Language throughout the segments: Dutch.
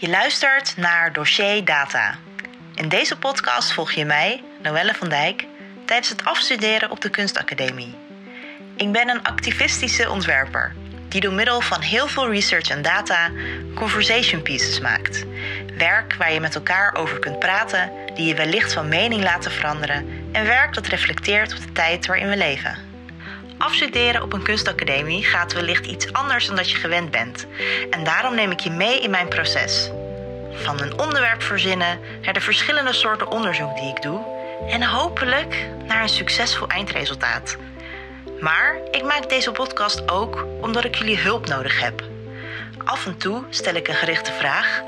Je luistert naar Dossier Data. In deze podcast volg je mij, Noelle van Dijk, tijdens het afstuderen op de Kunstacademie. Ik ben een activistische ontwerper die door middel van heel veel research en data conversation pieces maakt. Werk waar je met elkaar over kunt praten, die je wellicht van mening laten veranderen en werk dat reflecteert op de tijd waarin we leven. Afstuderen op een kunstacademie gaat wellicht iets anders dan dat je gewend bent. En daarom neem ik je mee in mijn proces. Van een onderwerp verzinnen naar de verschillende soorten onderzoek die ik doe en hopelijk naar een succesvol eindresultaat. Maar ik maak deze podcast ook omdat ik jullie hulp nodig heb. Af en toe stel ik een gerichte vraag.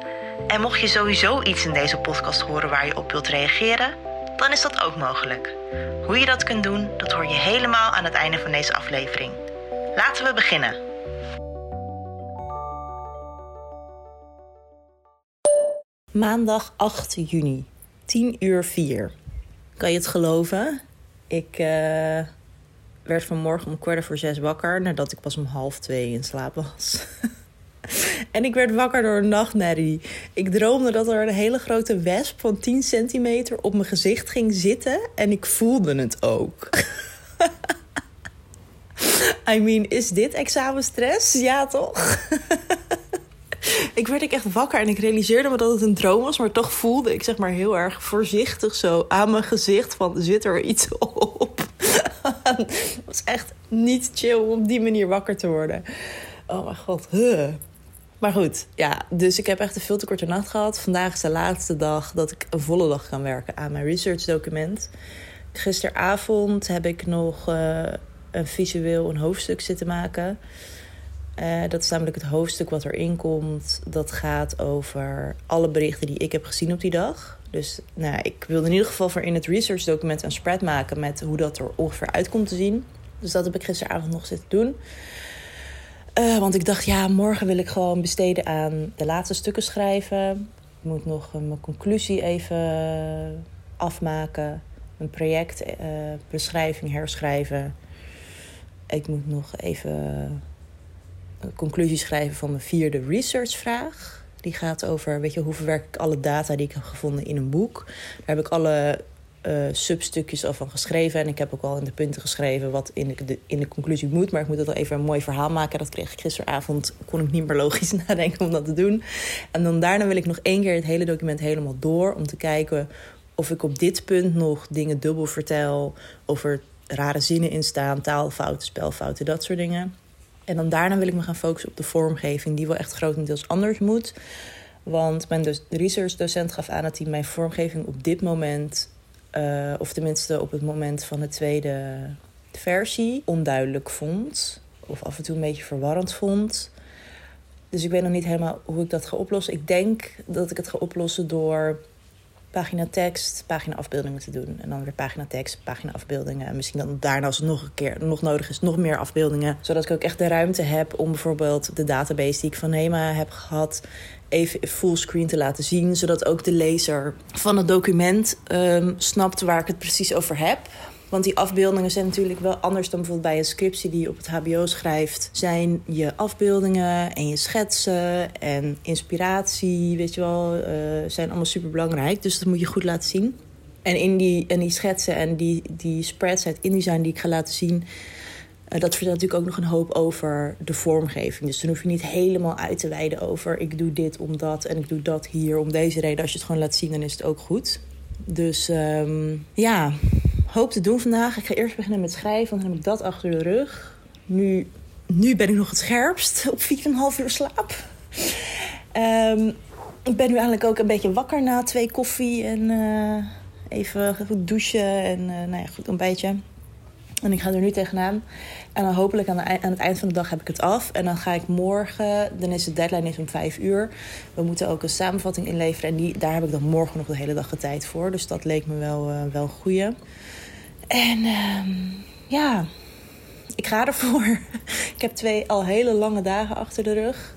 En mocht je sowieso iets in deze podcast horen waar je op wilt reageren, dan is dat ook mogelijk. Hoe je dat kunt doen, dat hoor je helemaal aan het einde van deze aflevering. Laten we beginnen. Maandag 8 juni, 10 uur 4. Kan je het geloven? Ik uh, werd vanmorgen om kwart voor zes wakker nadat ik pas om half twee in slaap was. en ik werd wakker door een nachtmerrie. Ik droomde dat er een hele grote wesp van 10 centimeter op mijn gezicht ging zitten en ik voelde het ook. I mean, is dit examenstress? Ja, toch? ik werd echt wakker en ik realiseerde me dat het een droom was, maar toch voelde ik zeg maar heel erg voorzichtig zo aan mijn gezicht van zit er iets op. het was echt niet chill om op die manier wakker te worden. Oh mijn god. Maar goed, ja, dus ik heb echt een veel te korte nacht gehad. Vandaag is de laatste dag dat ik een volle dag kan werken aan mijn research document. Gisteravond heb ik nog uh, een visueel een hoofdstuk zitten maken. Uh, dat is namelijk het hoofdstuk wat erin komt. Dat gaat over alle berichten die ik heb gezien op die dag. Dus nou, ik wilde in ieder geval voor in het research document een spread maken met hoe dat er ongeveer uitkomt te zien. Dus dat heb ik gisteravond nog zitten doen. Uh, want ik dacht, ja, morgen wil ik gewoon besteden aan de laatste stukken schrijven. Ik moet nog mijn conclusie even afmaken. Mijn projectbeschrijving uh, herschrijven. Ik moet nog even een conclusie schrijven van mijn vierde researchvraag. Die gaat over, weet je, hoe verwerk ik alle data die ik heb gevonden in een boek. Daar heb ik alle uh, substukjes al van geschreven. En ik heb ook al in de punten geschreven wat in de, in de conclusie moet. Maar ik moet het al even een mooi verhaal maken. Dat kreeg ik gisteravond. Kon ik niet meer logisch nadenken om dat te doen. En dan daarna wil ik nog één keer het hele document helemaal door. Om te kijken of ik op dit punt nog dingen dubbel vertel. Of er rare zinnen in staan. Taalfouten, spelfouten, dat soort dingen. En dan daarna wil ik me gaan focussen op de vormgeving, die wel echt grotendeels anders moet. Want mijn dus researchdocent gaf aan dat hij mijn vormgeving op dit moment, uh, of tenminste op het moment van de tweede versie, onduidelijk vond. Of af en toe een beetje verwarrend vond. Dus ik weet nog niet helemaal hoe ik dat ga oplossen. Ik denk dat ik het ga oplossen door pagina tekst, pagina afbeeldingen te doen. En dan weer pagina tekst, pagina afbeeldingen. En misschien dan daarna als het nog een keer nog nodig is, nog meer afbeeldingen. Zodat ik ook echt de ruimte heb om bijvoorbeeld de database die ik van HEMA heb gehad even fullscreen te laten zien. Zodat ook de lezer van het document um, snapt waar ik het precies over heb. Want die afbeeldingen zijn natuurlijk wel anders dan bijvoorbeeld bij een scriptie die je op het HBO schrijft. Zijn je afbeeldingen en je schetsen en inspiratie, weet je wel, uh, zijn allemaal super belangrijk. Dus dat moet je goed laten zien. En in die, en die schetsen en die, die spreads uit InDesign die ik ga laten zien. Uh, dat vertelt natuurlijk ook nog een hoop over de vormgeving. Dus dan hoef je niet helemaal uit te wijden over... ik doe dit omdat en ik doe dat hier om deze reden. Als je het gewoon laat zien, dan is het ook goed. Dus um, ja, hoop te doen vandaag. Ik ga eerst beginnen met schrijven, want dan heb ik dat achter de rug. Nu, nu ben ik nog het scherpst op 4,5 uur slaap. Um, ik ben nu eigenlijk ook een beetje wakker na twee koffie en uh, even goed douchen en uh, nou ja, goed ontbijtje. En ik ga er nu tegenaan. En dan hopelijk aan, aan, het eind van de dag heb ik het af. En dan ga ik morgen, dan is de deadline is om vijf uur. We moeten ook een samenvatting inleveren. En die, daar heb ik dan morgen nog de hele dag de tijd voor. Dus dat leek me wel, uh, wel goeie. En um, ja, ik ga ervoor. ik heb twee al hele lange dagen achter de rug.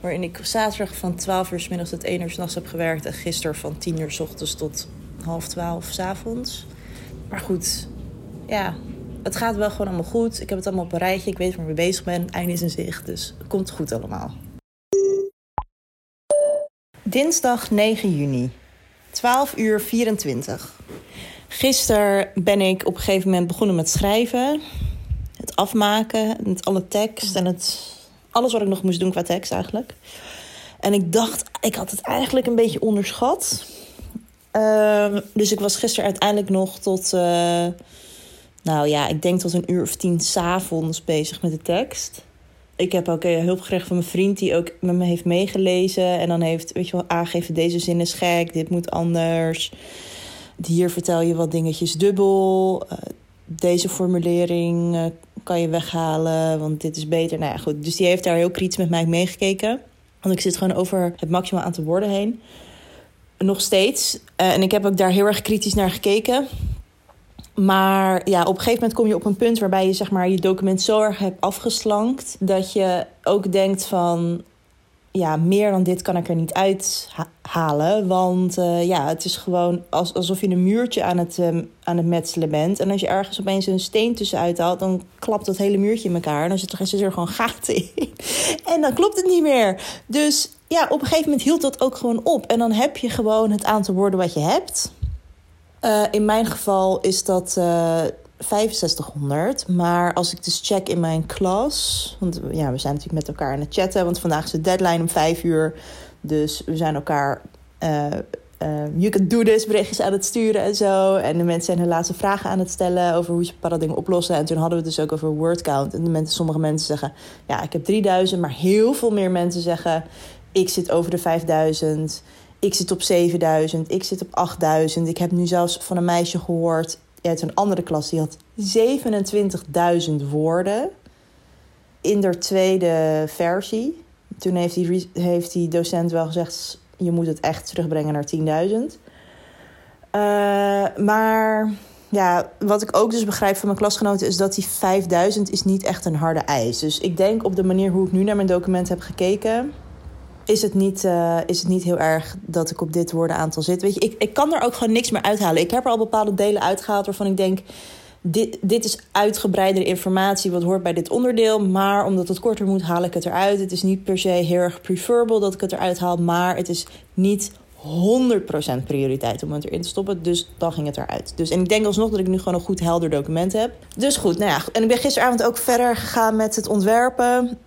Waarin ik zaterdag van 12 uur s middags tot 1 uur s'nachts heb gewerkt. En gisteren van 10 uur s ochtends tot half 12 s avonds. Maar goed, ja, het gaat wel gewoon allemaal goed. Ik heb het allemaal op een rijtje. Ik weet waar ik mee bezig ben. Einde is in zicht. Dus het komt goed allemaal. Dinsdag 9 juni, 12 uur 24. Gisteren ben ik op een gegeven moment begonnen met schrijven. Het afmaken, met alle tekst en het, alles wat ik nog moest doen qua tekst eigenlijk. En ik dacht, ik had het eigenlijk een beetje onderschat. Uh, dus ik was gisteren uiteindelijk nog tot, uh, nou ja, ik denk tot een uur of tien s'avonds bezig met de tekst ik heb ook hulp gekregen van mijn vriend die ook met me heeft meegelezen. En dan heeft, weet je wel, aangegeven deze zin is gek, dit moet anders. Hier vertel je wat dingetjes dubbel. Uh, deze formulering uh, kan je weghalen, want dit is beter. Nou ja, goed. Dus die heeft daar heel kritisch met mij meegekeken. Want ik zit gewoon over het maximaal aantal woorden heen. Nog steeds. Uh, en ik heb ook daar heel erg kritisch naar gekeken. Maar ja, op een gegeven moment kom je op een punt waarbij je zeg maar, je document zo erg hebt afgeslankt. Dat je ook denkt van ja, meer dan dit kan ik er niet uithalen. Want uh, ja, het is gewoon alsof je een muurtje aan het, um, aan het metselen bent. En als je ergens opeens een steen tussenuit haalt, dan klapt dat hele muurtje in elkaar. En dan zit er, gewoon gaten in. en dan klopt het niet meer. Dus ja, op een gegeven moment hield dat ook gewoon op. En dan heb je gewoon het aantal woorden wat je hebt. Uh, in mijn geval is dat uh, 6500. Maar als ik dus check in mijn klas. Want ja, we zijn natuurlijk met elkaar aan het chatten. Want vandaag is de deadline om 5 uur. Dus we zijn elkaar. Uh, you can do this berichtjes aan het sturen en zo. En de mensen zijn hun laatste vragen aan het stellen over hoe ze bepaalde dingen oplossen. En toen hadden we het dus ook over word count. En de mensen, sommige mensen zeggen: Ja, ik heb 3000. Maar heel veel meer mensen zeggen: Ik zit over de 5000 ik zit op 7000, ik zit op 8000. Ik heb nu zelfs van een meisje gehoord uit een andere klas, die had 27.000 woorden in de tweede versie. Toen heeft die, heeft die docent wel gezegd: je moet het echt terugbrengen naar 10.000. Uh, maar ja, wat ik ook dus begrijp van mijn klasgenoten is dat die 5000 is niet echt een harde eis. Dus ik denk op de manier hoe ik nu naar mijn document heb gekeken, is het, niet, uh, is het niet heel erg dat ik op dit woordenaantal zit. Weet je, ik, ik kan er ook gewoon niks meer uithalen. Ik heb er al bepaalde delen uitgehaald waarvan ik denk... Dit, dit is uitgebreidere informatie wat hoort bij dit onderdeel. Maar omdat het korter moet, haal ik het eruit. Het is niet per se heel erg preferable dat ik het eruit haal. Maar het is niet 100% prioriteit om het erin te stoppen. Dus dan ging het eruit. Dus, en ik denk alsnog dat ik nu gewoon een goed helder document heb. Dus goed, nou ja. En ik ben gisteravond ook verder gegaan met het ontwerpen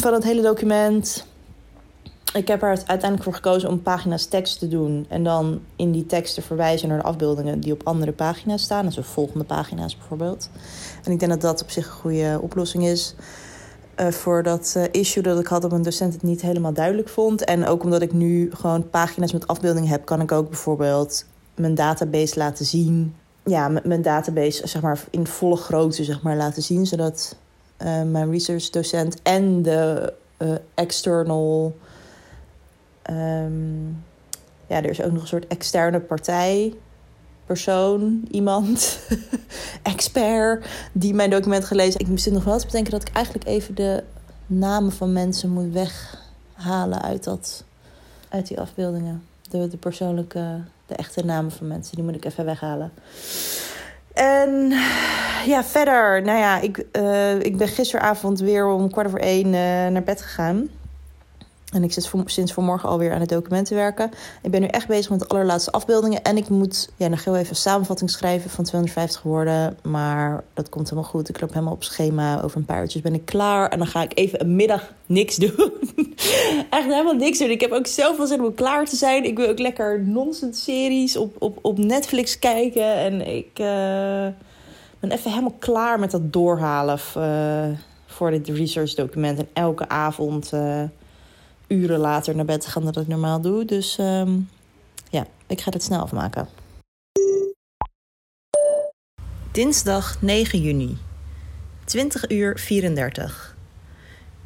van het hele document ik heb er uiteindelijk voor gekozen om pagina's tekst te doen. En dan in die tekst te verwijzen naar de afbeeldingen die op andere pagina's staan. Dus volgende pagina's bijvoorbeeld. En ik denk dat dat op zich een goede oplossing is. Uh, voor dat uh, issue dat ik had dat een docent het niet helemaal duidelijk vond. En ook omdat ik nu gewoon pagina's met afbeeldingen heb, kan ik ook bijvoorbeeld mijn database laten zien. Ja, mijn database zeg maar in volle grootte zeg maar, laten zien. Zodat uh, mijn research docent en de external Um, ja, er is ook nog een soort externe partij, persoon, iemand, expert, die mijn document gelezen. Ik moest nog wel eens bedenken dat ik eigenlijk even de namen van mensen moet weghalen uit, dat, uit die afbeeldingen. De, de persoonlijke, de echte namen van mensen, die moet ik even weghalen. En ja, verder, nou ja, ik, uh, ik ben gisteravond weer om kwart over één uh, naar bed gegaan. En ik zit sinds vanmorgen alweer aan het documenten werken. Ik ben nu echt bezig met de allerlaatste afbeeldingen. En ik moet ja, nog heel even een samenvatting schrijven van 250 woorden. Maar dat komt helemaal goed. Ik loop helemaal op schema. Over een paar uurtjes ben ik klaar. En dan ga ik even een middag niks doen. echt helemaal niks doen. Ik heb ook wel zin om klaar te zijn. Ik wil ook lekker nonsens series op, op, op Netflix kijken. En ik uh, ben even helemaal klaar met dat doorhalen uh, voor dit research document. En elke avond... Uh, uren later naar bed gaan dan ik normaal doe. Dus um, ja, ik ga het snel afmaken. Dinsdag 9 juni, 20 uur 34.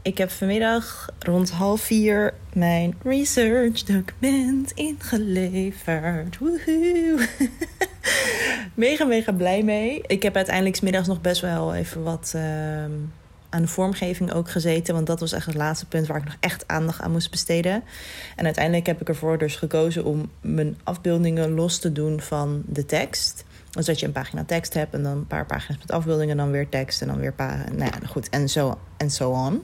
Ik heb vanmiddag rond half vier mijn research document ingeleverd. Mega, mega blij mee. Ik heb uiteindelijk middags nog best wel even wat... Uh, aan de vormgeving ook gezeten. Want dat was echt het laatste punt waar ik nog echt aandacht aan moest besteden. En uiteindelijk heb ik ervoor dus gekozen om mijn afbeeldingen los te doen van de tekst. Dus dat je een pagina tekst hebt en dan een paar pagina's met afbeeldingen, dan weer tekst en dan weer pagina. Nou ja, goed, en zo en zo on.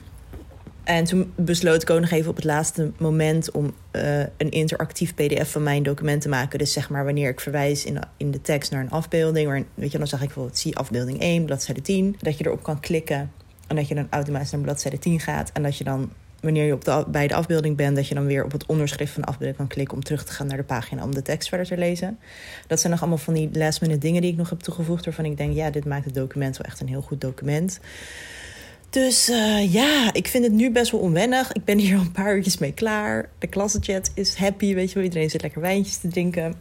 En toen besloot ik ook nog even op het laatste moment om uh, een interactief PDF van mijn document te maken. Dus zeg maar wanneer ik verwijs in, in de tekst naar een afbeelding. Weet je, dan zag ik bijvoorbeeld, zie afbeelding 1, bladzijde 10. Dat je erop kan klikken en dat je dan automatisch naar bladzijde 10 gaat. En dat je dan, wanneer je op de, bij de afbeelding bent, dat je dan weer op het onderschrift van de afbeelding kan klikken om terug te gaan naar de pagina om de tekst verder te lezen. Dat zijn nog allemaal van die last minute dingen die ik nog heb toegevoegd. Waarvan ik denk, ja, dit maakt het document wel echt een heel goed document. Dus uh, ja, ik vind het nu best wel onwennig. Ik ben hier al een paar uurtjes mee klaar. De klassenchat is happy, weet je wel. Iedereen zit lekker wijntjes te drinken.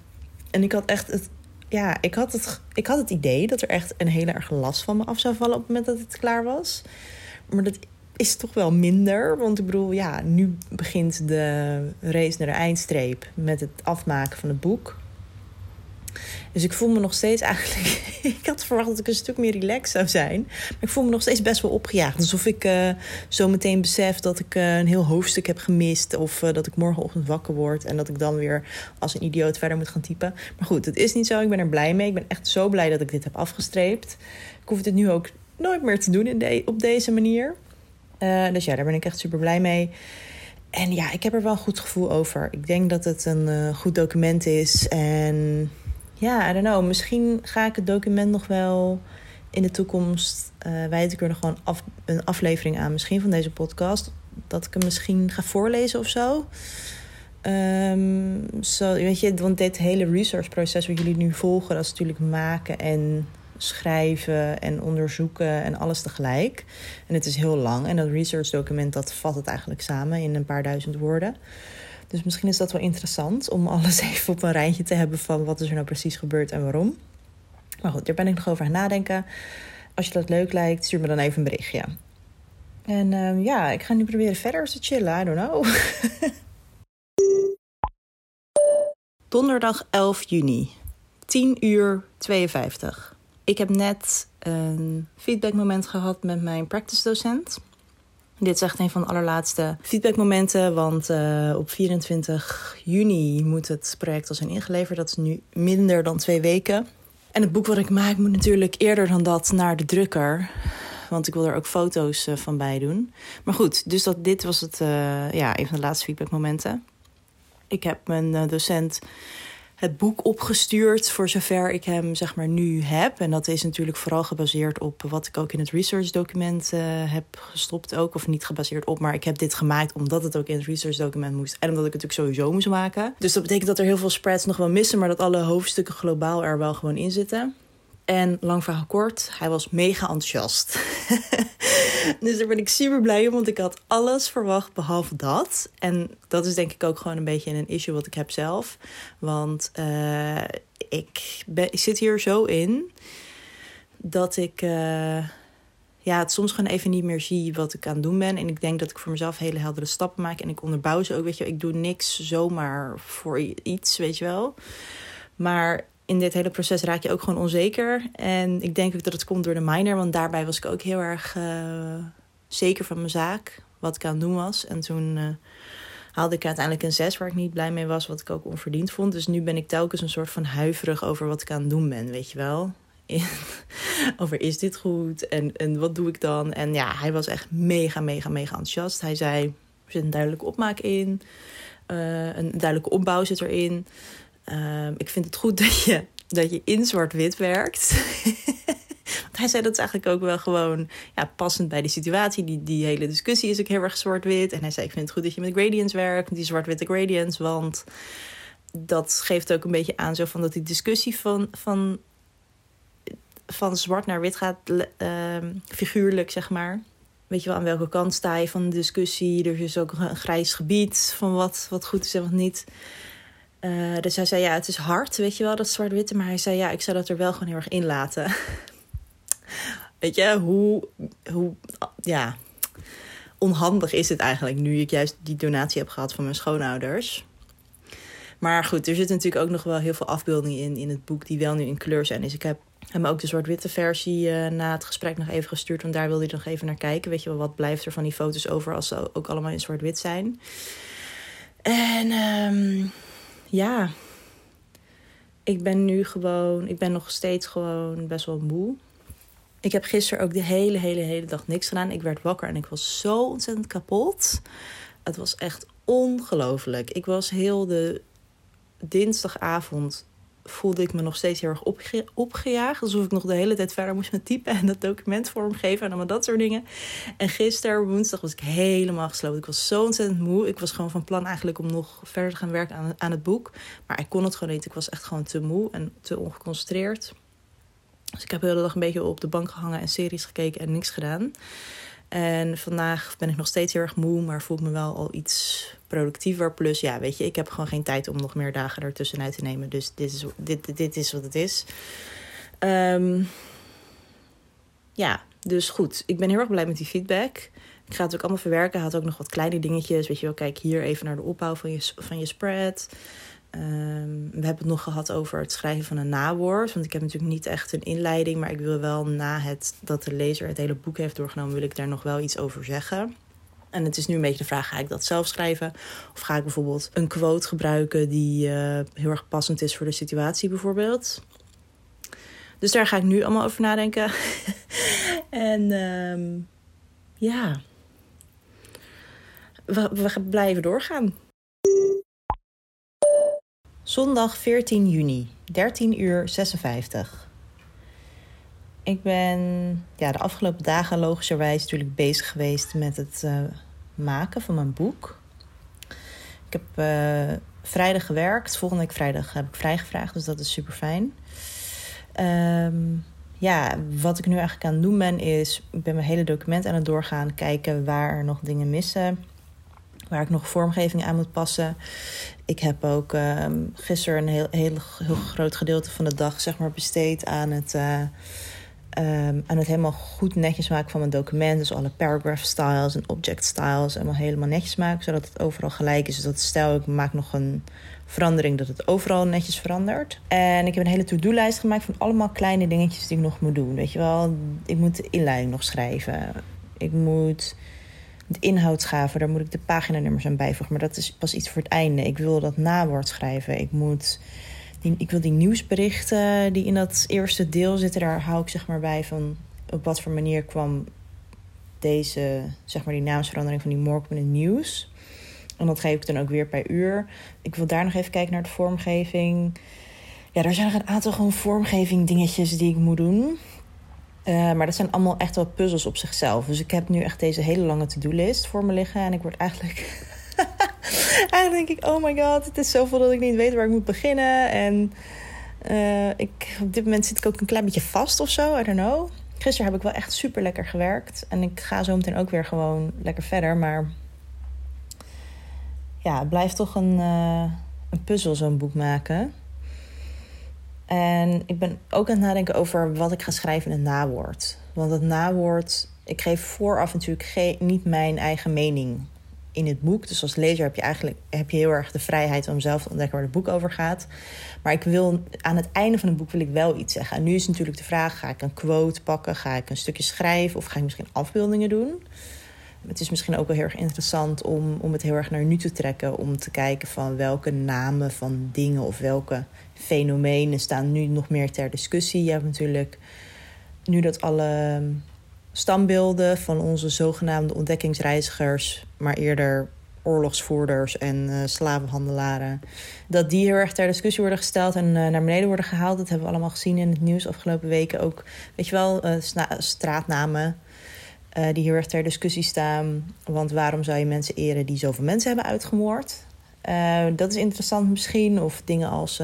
En ik had echt het... Ja, ik had het, ik had het idee dat er echt een hele erg last van me af zou vallen... op het moment dat het klaar was. Maar dat is toch wel minder. Want ik bedoel, ja, nu begint de race naar de eindstreep... met het afmaken van het boek. Dus ik voel me nog steeds eigenlijk. ik had verwacht dat ik een stuk meer relaxed zou zijn. Maar ik voel me nog steeds best wel opgejaagd. Alsof ik uh, zo meteen besef dat ik uh, een heel hoofdstuk heb gemist. Of uh, dat ik morgenochtend wakker word. En dat ik dan weer als een idioot verder moet gaan typen. Maar goed, het is niet zo. Ik ben er blij mee. Ik ben echt zo blij dat ik dit heb afgestreept. Ik hoef dit nu ook nooit meer te doen in de, op deze manier. dus ja, daar ben ik echt super blij mee. En ja, ik heb er wel een goed gevoel over. Ik denk dat het een goed document is. En ja, I don't know. Misschien ga ik het document nog wel in de toekomst. Uh, wijd ik er gewoon af, een aflevering aan, misschien van deze podcast. Dat ik hem misschien ga voorlezen of zo. Um, weet je, want dit hele researchproces wat jullie nu volgen, dat is natuurlijk maken en schrijven en onderzoeken en alles tegelijk. En het is heel lang. En dat research document dat vat het eigenlijk samen in een paar duizend woorden. Dus misschien is dat wel interessant om alles even op een rijtje te hebben van wat is er nou precies gebeurd en waarom. Maar goed, daar ben ik nog over aan nadenken. Als je dat leuk lijkt, stuur me dan even een berichtje. En uh, ja, ik ga nu proberen verder te chillen. I don't know. Donderdag 11 juni, 10 uur 52. Ik heb net een feedbackmoment gehad met mijn practice docent. Dit is echt een van de allerlaatste feedbackmomenten. Want uh, op 24 juni moet het project al zijn ingeleverd. Dat is nu minder dan twee weken. En het boek wat ik maak moet natuurlijk eerder dan dat naar de drukker. Want ik wil er ook foto's uh, van bij doen. Maar goed, dus dat, dit was het, uh, ja, een van de laatste feedbackmomenten. Ik heb mijn docent het boek opgestuurd voor zover ik hem zeg maar nu heb. En dat is natuurlijk vooral gebaseerd op wat ik ook in het research document uh, heb gestopt ook. Of niet gebaseerd op, maar ik heb dit gemaakt omdat het ook in het research document moest. En omdat ik het natuurlijk sowieso moest maken. Dus dat betekent dat er heel veel spreads nog wel missen, maar dat alle hoofdstukken globaal er wel gewoon in zitten. En lang verhaal kort, hij was mega enthousiast. dus daar ben ik super blij om, want ik had alles verwacht behalve dat. En dat is denk ik ook gewoon een beetje een issue wat ik heb zelf. Want uh, ik, ben, zit hier zo in dat ik uh, ja, het soms gewoon even niet meer zie wat ik aan het doen ben. En ik denk dat ik voor mezelf hele heldere stappen maak. En ik onderbouw ze ook, weet je Ik doe niks zomaar voor iets, weet je wel. Maar in dit hele proces raak je ook gewoon onzeker. En ik denk ook dat het komt door de minor, want daarbij was ik ook heel erg uh, zeker van mijn zaak, wat ik aan het doen was. En toen uh, haalde ik uiteindelijk een 6 waar ik niet blij mee was, wat ik ook onverdiend vond. Dus nu ben ik telkens een soort van huiverig over wat ik aan het doen ben, weet je wel. over is dit goed en, en wat doe ik dan? En ja, hij was echt mega, mega, mega enthousiast. Hij zei, er zit een duidelijke opmaak in, uh, een duidelijke opbouw zit erin. Um, ik vind het goed dat je, dat je in zwart-wit werkt. Hij zei dat is eigenlijk ook wel gewoon ja, passend bij de situatie. Die, die hele discussie is ook heel erg zwart-wit. En hij zei: Ik vind het goed dat je met gradients werkt, die zwart-witte gradients. Want dat geeft ook een beetje aan zo van dat die discussie van, van, van zwart naar wit gaat, uh, figuurlijk zeg maar. Weet je wel, aan welke kant sta je van de discussie? Er is ook een grijs gebied van wat, wat goed is en wat niet. Uh, dus hij zei, ja, het is hard, weet je wel, dat zwart-witte. Maar hij zei, ja, ik zou dat er wel gewoon heel erg in laten. weet je, hoe, hoe, ja, onhandig is het eigenlijk nu ik juist die donatie heb gehad van mijn schoonouders. Maar goed, er zitten natuurlijk ook nog wel heel veel afbeeldingen in, in het boek die wel nu in kleur zijn. Dus ik heb hem ook de zwart-witte versie uh, na het gesprek nog even gestuurd. Want daar wilde hij nog even naar kijken. Weet je wel, wat blijft er van die foto's over als ze ook allemaal in zwart-wit zijn. En um, ja, ik ben nu gewoon, ik ben nog steeds gewoon best wel moe. Ik heb gisteren ook de hele, hele, hele dag niks gedaan. Ik werd wakker en ik was zo ontzettend kapot. Het was echt ongelooflijk. Ik was heel de dinsdagavond voelde ik me nog steeds heel erg opge opgejaagd. Alsof ik nog de hele tijd verder moest met typen en dat document vormgeven en allemaal dat soort dingen. En gisteren, woensdag, was ik helemaal gesloten. Ik was zo ontzettend moe. Ik was gewoon van plan eigenlijk om nog verder te gaan werken aan, aan het boek. Maar ik kon het gewoon niet. Ik was echt gewoon te moe en te ongeconcentreerd. Dus ik heb de hele dag een beetje op de bank gehangen en series gekeken en niks gedaan. En vandaag ben ik nog steeds heel erg moe, maar voel ik me wel al iets productiever. Plus, ja, weet je, ik heb gewoon geen tijd om nog meer dagen ertussenuit te nemen. Dus dit is, dit, dit is wat het is. Um, ja, dus goed. Ik ben heel erg blij met die feedback. Ik ga het ook allemaal verwerken. Had ook nog wat kleine dingetjes. Weet je wel, kijk hier even naar de opbouw van je, van je spread. Um, we hebben het nog gehad over het schrijven van een nawoord. Want ik heb natuurlijk niet echt een inleiding. Maar ik wil wel na het dat de lezer het hele boek heeft doorgenomen, wil ik daar nog wel iets over zeggen. En het is nu een beetje de vraag: ga ik dat zelf schrijven? Of ga ik bijvoorbeeld een quote gebruiken die uh, heel erg passend is voor de situatie, bijvoorbeeld? Dus daar ga ik nu allemaal over nadenken. en um, ja, we, we blijven doorgaan. Zondag 14 juni, 13 uur 56. Ik ben ja, de afgelopen dagen logischerwijs natuurlijk bezig geweest met het uh, maken van mijn boek. Ik heb uh, vrijdag gewerkt. Volgende week vrijdag heb ik vrijgevraagd, dus dat is super fijn. Um, ja, wat ik nu eigenlijk aan het doen ben, is ik ben mijn hele document aan het doorgaan, kijken waar er nog dingen missen waar ik nog vormgeving aan moet passen. Ik heb ook uh, gisteren een heel, heel, heel, groot gedeelte van de dag zeg maar, besteed aan het, uh, um, aan het helemaal goed netjes maken van mijn document. Dus alle paragraph styles en object styles helemaal helemaal netjes maken, zodat het overal gelijk is. Dus dat stel ik maak nog een verandering dat het overal netjes verandert. En ik heb een hele to-do-lijst gemaakt van allemaal kleine dingetjes die ik nog moet doen. Weet je wel, ik moet de inleiding nog schrijven. Ik moet de inhoudsgave, daar moet ik de paginanummers aan bijvoegen. Maar dat is pas iets voor het einde. Ik wil dat nawoord schrijven. Ik moet. Ik wil die nieuwsberichten die in dat eerste deel zitten, daar hou ik zeg maar bij van op wat voor manier kwam deze, zeg maar die naamsverandering van die morgen in het nieuws. En dat geef ik dan ook weer per uur. Ik wil daar nog even kijken naar de vormgeving. Ja, er zijn nog een aantal gewoon vormgeving dingetjes die ik moet doen. Uh, maar dat zijn allemaal echt wel puzzels op zichzelf. Dus ik heb nu echt deze hele lange to-do-list voor me liggen. En ik word eigenlijk. eigenlijk denk ik: oh my god, het is zoveel dat ik niet weet waar ik moet beginnen. En uh, ik, op dit moment zit ik ook een klein beetje vast of zo. I don't know. Gisteren heb ik wel echt super lekker gewerkt. En ik ga zo meteen ook weer gewoon lekker verder. Maar ja, het blijft toch een, uh, een puzzel, zo'n boek maken. En ik ben ook aan het nadenken over wat ik ga schrijven in het nawoord. Want het nawoord, ik geef vooraf natuurlijk niet mijn eigen mening in het boek. Dus als lezer heb je eigenlijk heb je heel erg de vrijheid om zelf te ontdekken waar het boek over gaat. Maar ik wil aan het einde van het boek wil ik wel iets zeggen. En nu is natuurlijk de vraag: ga ik een quote pakken? Ga ik een stukje schrijven? Of ga ik misschien afbeeldingen doen? Het is misschien ook wel heel erg interessant om, om het heel erg naar nu te trekken. Om te kijken van welke namen van dingen of welke fenomenen staan nu nog meer ter discussie. Je hebt natuurlijk nu dat alle standbeelden van onze zogenaamde ontdekkingsreizigers, maar eerder oorlogsvoerders en uh, slavenhandelaren, dat die heel erg ter discussie worden gesteld en uh, naar beneden worden gehaald. Dat hebben we allemaal gezien in het nieuws afgelopen weken. Ook, weet je wel, uh, straatnamen die heel erg ter discussie staan. Want waarom zou je mensen eren die zoveel mensen hebben uitgemoord? Dat is interessant misschien. Of dingen als.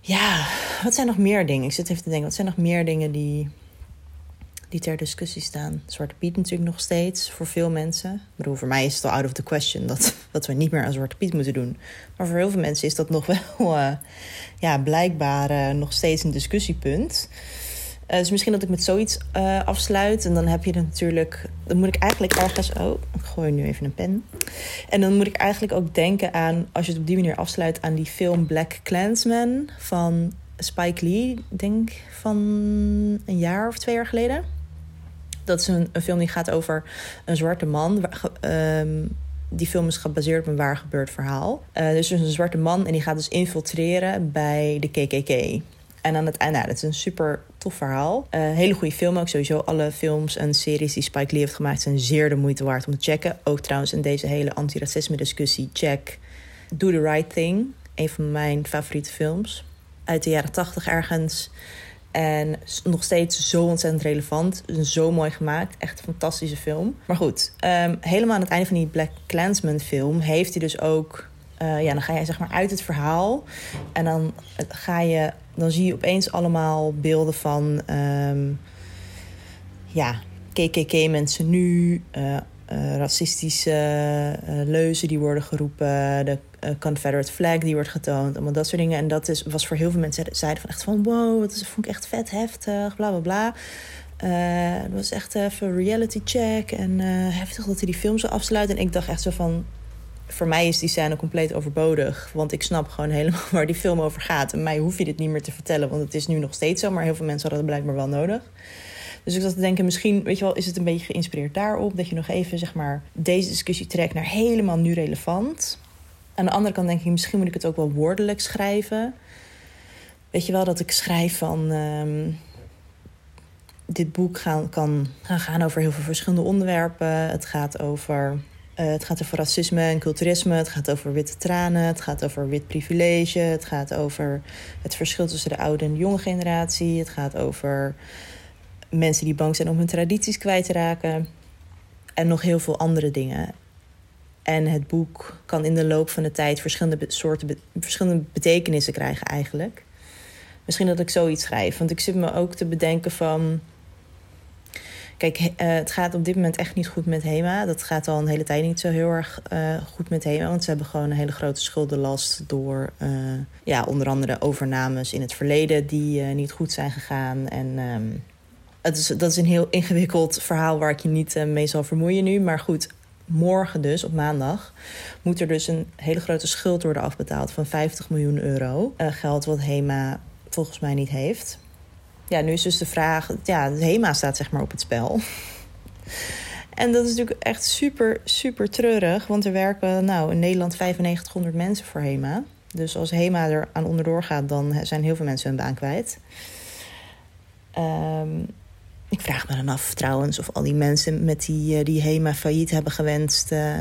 Ja, wat zijn nog meer dingen? Ik zit even te denken, wat zijn nog meer dingen die, die ter discussie staan? Zwarte Piet natuurlijk nog steeds voor veel mensen. Ik bedoel, voor mij is het al out of the question dat, dat we niet meer aan Zwarte Piet moeten doen. Maar voor heel veel mensen is dat nog wel uh, ja, blijkbaar nog steeds een discussiepunt. Uh, dus misschien dat ik met zoiets afsluit. En dan heb je natuurlijk. Dan moet ik eigenlijk ergens. Oh, ik gooi nu even een pen. En dan moet ik eigenlijk ook denken aan. Als je het op die manier afsluit. aan die film Black Clansman van Spike Lee. Denk van een jaar of twee jaar geleden. Dat is een, een film die gaat over een zwarte man. Um, die film is gebaseerd op een waar gebeurd verhaal. Uh, dus een zwarte man en die gaat dus infiltreren bij de KKK. En aan het einde, nou, dat is een super tof verhaal. Uh, hele goede film ook. Sowieso alle films en series die Spike Lee heeft gemaakt... zijn zeer de moeite waard om te checken. Ook trouwens in deze hele antiracisme discussie. Check Do the Right Thing. Een van mijn favoriete films. Uit de jaren tachtig ergens. En nog steeds zo ontzettend relevant. Zo mooi gemaakt. Echt een fantastische film. Maar goed, um, helemaal aan het einde van die Black Clansman film... heeft hij dus ook... Uh, ja, dan ga je zeg maar uit het verhaal. En dan ga je... Dan zie je opeens allemaal beelden van... Um, ja, KKK-mensen nu... Uh, racistische leuzen die worden geroepen, de Confederate flag die wordt getoond, allemaal dat soort dingen. En dat is, was voor heel veel mensen zeiden van echt van wow, dat vond ik echt vet heftig, bla bla bla. het was echt even reality check en heftig dat hij die film zou afsluiten. En ik dacht echt zo van, voor mij is die scène compleet overbodig. Want ik snap gewoon helemaal waar die film over gaat. En mij hoef je dit niet meer te vertellen, want het is nu nog steeds zo. Maar heel veel mensen hadden het blijkbaar wel nodig. Dus ik zat te denken, misschien weet je wel, is het een beetje geïnspireerd daarop. Dat je nog even zeg maar, deze discussie trekt naar helemaal nu relevant. Aan de andere kant denk ik, misschien moet ik het ook wel woordelijk schrijven. Weet je wel, dat ik schrijf van. Um, dit boek gaan, kan gaan, gaan over heel veel verschillende onderwerpen. Het gaat over uh, het gaat over racisme en culturisme. Het gaat over witte tranen. Het gaat over wit privilege. Het gaat over het verschil tussen de oude en de jonge generatie. Het gaat over mensen die bang zijn om hun tradities kwijt te raken. En nog heel veel andere dingen. En het boek kan in de loop van de tijd verschillende soorten verschillende betekenissen krijgen eigenlijk. Misschien dat ik zoiets schrijf. Want ik zit me ook te bedenken van. Kijk, uh, het gaat op dit moment echt niet goed met HEMA. Dat gaat al een hele tijd niet zo heel erg uh, goed met HEMA. Want ze hebben gewoon een hele grote schuldenlast door uh, ja, onder andere overnames in het verleden die niet goed zijn gegaan. En um, het is, dat is een heel ingewikkeld verhaal waar ik je niet mee zal vermoeien nu. Maar goed, morgen dus, op maandag, moet er dus een hele grote schuld worden afbetaald van 50 miljoen euro. Uh, geld wat HEMA volgens mij niet heeft. Ja, nu is dus de vraag, ja, HEMA staat zeg maar op het spel. En dat is natuurlijk echt super, super treurig. Want er werken nou, in Nederland 9500 mensen voor HEMA. Dus als HEMA er aan onderdoor gaat, dan zijn heel veel mensen hun baan kwijt. Um, ik vraag me dan af trouwens of al die mensen met die, uh, die HEMA failliet hebben gewenst uh,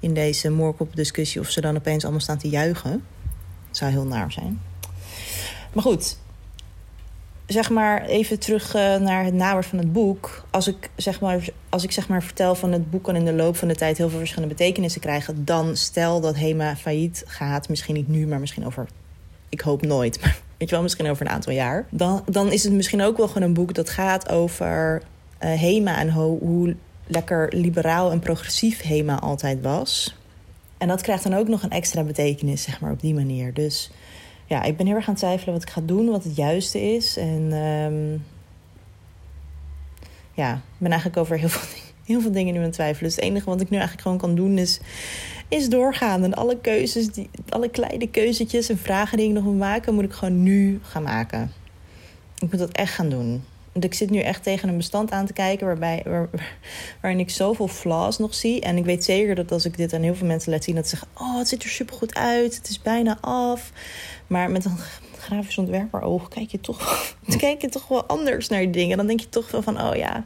in deze moorkop-discussie, of ze dan opeens allemaal staan te juichen. Dat zou heel naar zijn. Maar goed, zeg maar even terug uh, naar het nawoord van het boek. Als ik, zeg maar, als ik zeg maar vertel van het boek kan in de loop van de tijd heel veel verschillende betekenissen krijgen, dan stel dat HEMA failliet gaat, misschien niet nu, maar misschien over, ik hoop nooit, maar weet je wel, misschien over een aantal jaar. Dan, dan is het misschien ook wel gewoon een boek dat gaat over uh, HEMA en ho hoe lekker liberaal en progressief HEMA altijd was. En dat krijgt dan ook nog een extra betekenis, zeg maar, op die manier. Dus ja, ik ben heel erg aan het twijfelen wat ik ga doen, wat het juiste is. En um, ja, ik ben eigenlijk over heel veel, heel veel dingen nu aan het twijfelen. Dus het enige wat ik nu eigenlijk gewoon kan doen is is doorgaan. En alle keuzes, die, alle kleine keuzetjes en vragen die ik nog moet maken, moet ik gewoon nu gaan maken. Ik moet dat echt gaan doen. Want ik zit nu echt tegen een bestand aan te kijken waarbij, waar, waarin ik zoveel flaws nog zie. En ik weet zeker dat als ik dit aan heel veel mensen laat zien, dat ze zeggen: Oh, het ziet er supergoed uit. Het is bijna af. Maar met een grafisch ontwerper oog kijk je toch, kijk je toch wel anders naar dingen. Dan denk je toch wel van: Oh ja,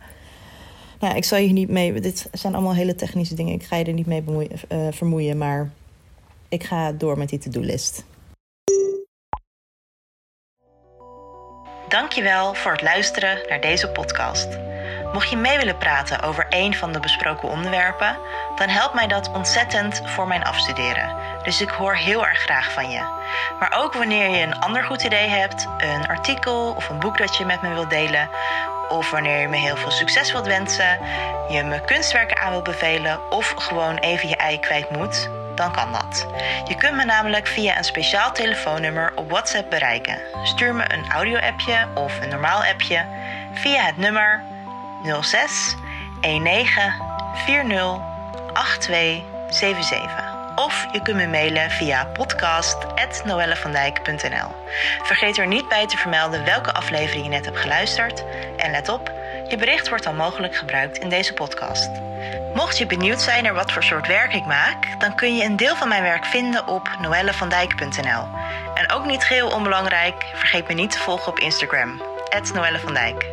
nou, ik zal je niet mee. Dit zijn allemaal hele technische dingen. Ik ga je er niet mee bemoeien, uh, vermoeien. Maar ik ga door met die to-do-list. Dankjewel voor het luisteren naar deze podcast. Mocht je mee willen praten over een van de besproken onderwerpen, dan helpt mij dat ontzettend voor mijn afstuderen. Dus ik hoor heel erg graag van je. Maar ook wanneer je een ander goed idee hebt, een artikel of een boek dat je met me wilt delen, of wanneer je me heel veel succes wilt wensen, je me kunstwerken aan wilt bevelen of gewoon even je ei kwijt moet, dan kan dat. Je kunt me namelijk via een speciaal telefoonnummer op WhatsApp bereiken. Stuur me een audio-appje of een normaal appje via het nummer 06 19 40 8277. Of je kunt me mailen via podcast.noellevandijk.nl. Vergeet er niet bij te vermelden welke aflevering je net hebt geluisterd. En let op, je bericht wordt dan mogelijk gebruikt in deze podcast. Mocht je benieuwd zijn naar wat voor soort werk ik maak, dan kun je een deel van mijn werk vinden op noellevandijk.nl. En ook niet geheel onbelangrijk, vergeet me niet te volgen op Instagram. Noelle Dijk.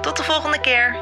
Tot de volgende keer!